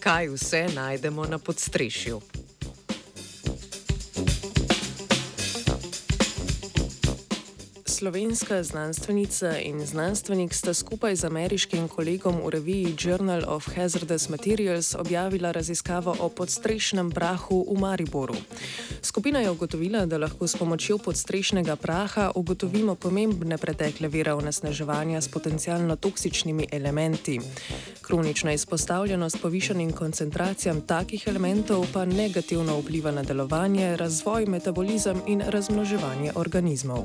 Kaj vse najdemo na podstrešju? Slovenska znanstvenica in znanstvenik sta skupaj z ameriškim kolegom v reviji Journal of Hazardous Materials objavila raziskavo o podstrešnem prahu v Mariboru. Skupina je ugotovila, da lahko s pomočjo podstrešnega praha ugotovimo pomembne pretekle vire onesnaževanja s potencialno toksičnimi elementi. Kronična izpostavljenost povišenim koncentracijam takih elementov pa negativno vpliva na delovanje, razvoj, metabolizem in razmnoževanje organizmov.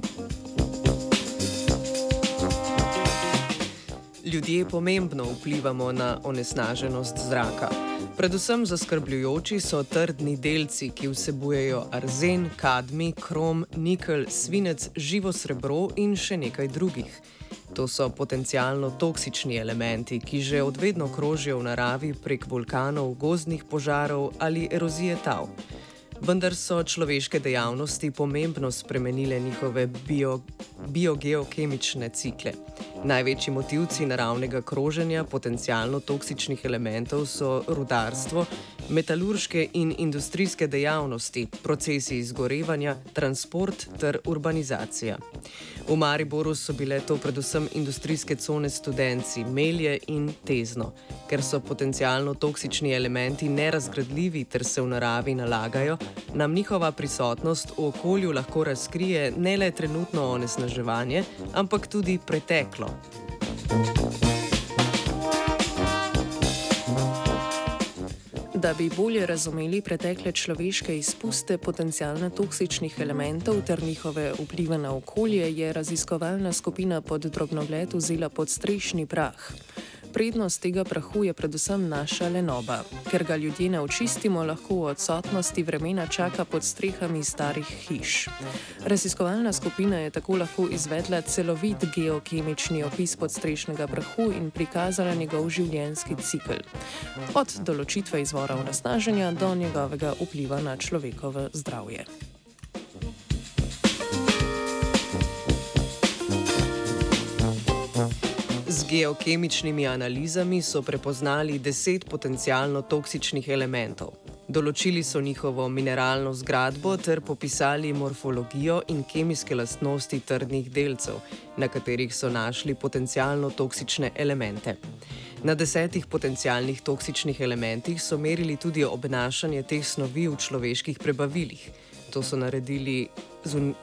Ljudje pomembno vplivamo na onesnaženost zraka. Predvsem zaskrbljujoči so trdni delci, ki vsebujejo arzen, kadmi, krom, nikel, svinec, živo srebro in še nekaj drugih. To so potencialno toksični elementi, ki že odvedno krožijo v naravi prek vulkanov, gozdnih požarov ali erozije tav vendar so človeške dejavnosti pomembno spremenile njihove bio, biogeokemične cikle. Največji motivci naravnega kroženja potencialno toksičnih elementov so rudarstvo, metalurške in industrijske dejavnosti, procesi izgorevanja, transport ter urbanizacija. V Mariboru so bile to predvsem industrijske cone studenci, melje in tezno. Ker so potencialno toksični elementi nerazgradljivi ter se v naravi nalagajo, nam njihova prisotnost v okolju lahko razkrije ne le trenutno onesnaževanje, ampak tudi preteklo. Da bi bolje razumeli pretekle človeške izpuste potencialno toksičnih elementov ter njihove vplive na okolje, je raziskovalna skupina pod drobnogled vzela podstrešni prah. Prednost tega prahu je predvsem naša lenoba. Ker ga ljudje ne očistimo, lahko v odsotnosti vremena čaka pod strehami starih hiš. Raziskovalna skupina je tako lahko izvedla celovit geokemični opis podstrešnega prahu in prikazala njegov življenjski cikl. Od določitve izvora onesnaženja do njegovega vpliva na človekovo zdravje. Geokemičnimi analizami so prepoznali deset potencialno toksičnih elementov. Določili so njihovo mineralno zgradbo ter popisali morfologijo in kemijske lastnosti trdnih delcev, na katerih so našli potencialno toksične elemente. Na desetih potencialnih toksičnih elementih so merili tudi obnašanje teh snovi v človeških prebavilih. To so naredili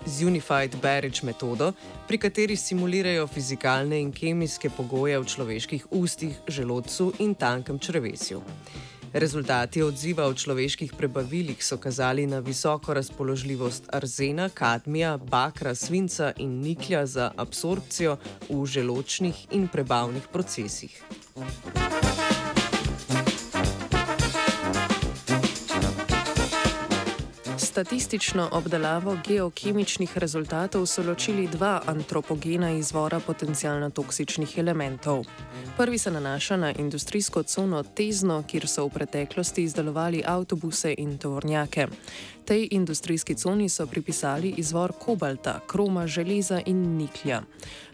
z Unified Barrage metodo, pri kateri simulirajo fizikalne in kemijske pogoje v človeških ustih, želodcu in tankem črvesju. Rezultati odziva v človeških prebavilih so kazali na visoko razpoložljivost arzena, kadmija, bakra, svinca in niklja za absorpcijo v želočnih in prebavnih procesih. Statistično obdelavo geokemičnih rezultatov so ločili dva antropogena izvora potencialno toksičnih elementov. Prvi se nanaša na industrijsko cono Tezno, kjer so v preteklosti izdelovali avtobuse in tovornjake. Tej industrijski coni so pripisali izvor kobalta, kroma, železa in niklja.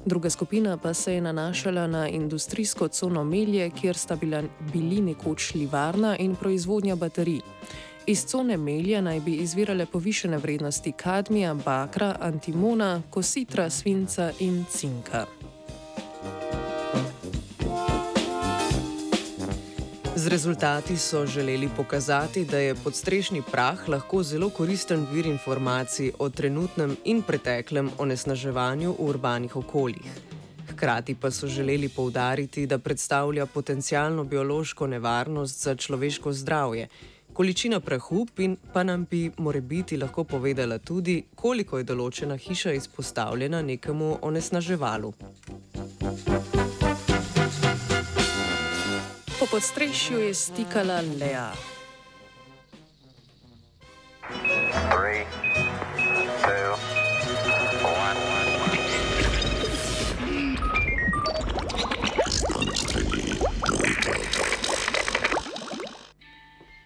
Druga skupina pa se je nanašala na industrijsko cono Melje, kjer sta bila, bili nekoč livarna in proizvodnja baterij. Iz cone melja naj bi izvirale povišene vrednosti kadmija, bakra, antimona, kositra, svinca in cinka. Z rezultati so želeli pokazati, da je podstrešni prah lahko zelo koristen vir informacij o trenutnem in preteklem onesnaževanju v urbanih okoljih. Hkrati pa so želeli poudariti, da predstavlja potencijalno biološko nevarnost za človeško zdravje Količina prahu pa nam bi morebiti lahko povedala tudi, koliko je določena hiša izpostavljena nekemu onesnaževalu. Po podstrešju je stikala Lea.